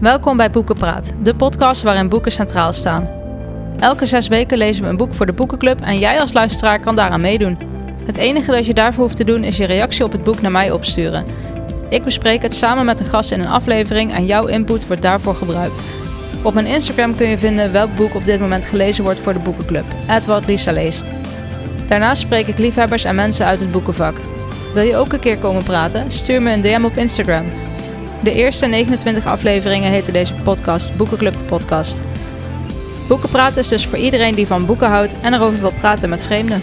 Welkom bij Boekenpraat, de podcast waarin boeken centraal staan. Elke zes weken lezen we een boek voor de Boekenclub en jij als luisteraar kan daaraan meedoen. Het enige dat je daarvoor hoeft te doen is je reactie op het boek naar mij opsturen. Ik bespreek het samen met een gast in een aflevering en jouw input wordt daarvoor gebruikt. Op mijn Instagram kun je vinden welk boek op dit moment gelezen wordt voor de Boekenclub, wat Lisa leest. Daarnaast spreek ik liefhebbers en mensen uit het boekenvak. Wil je ook een keer komen praten? Stuur me een DM op Instagram. De eerste 29 afleveringen heten deze podcast Boekenclub de Podcast. Boekenpraten is dus voor iedereen die van boeken houdt en erover wil praten met vreemden.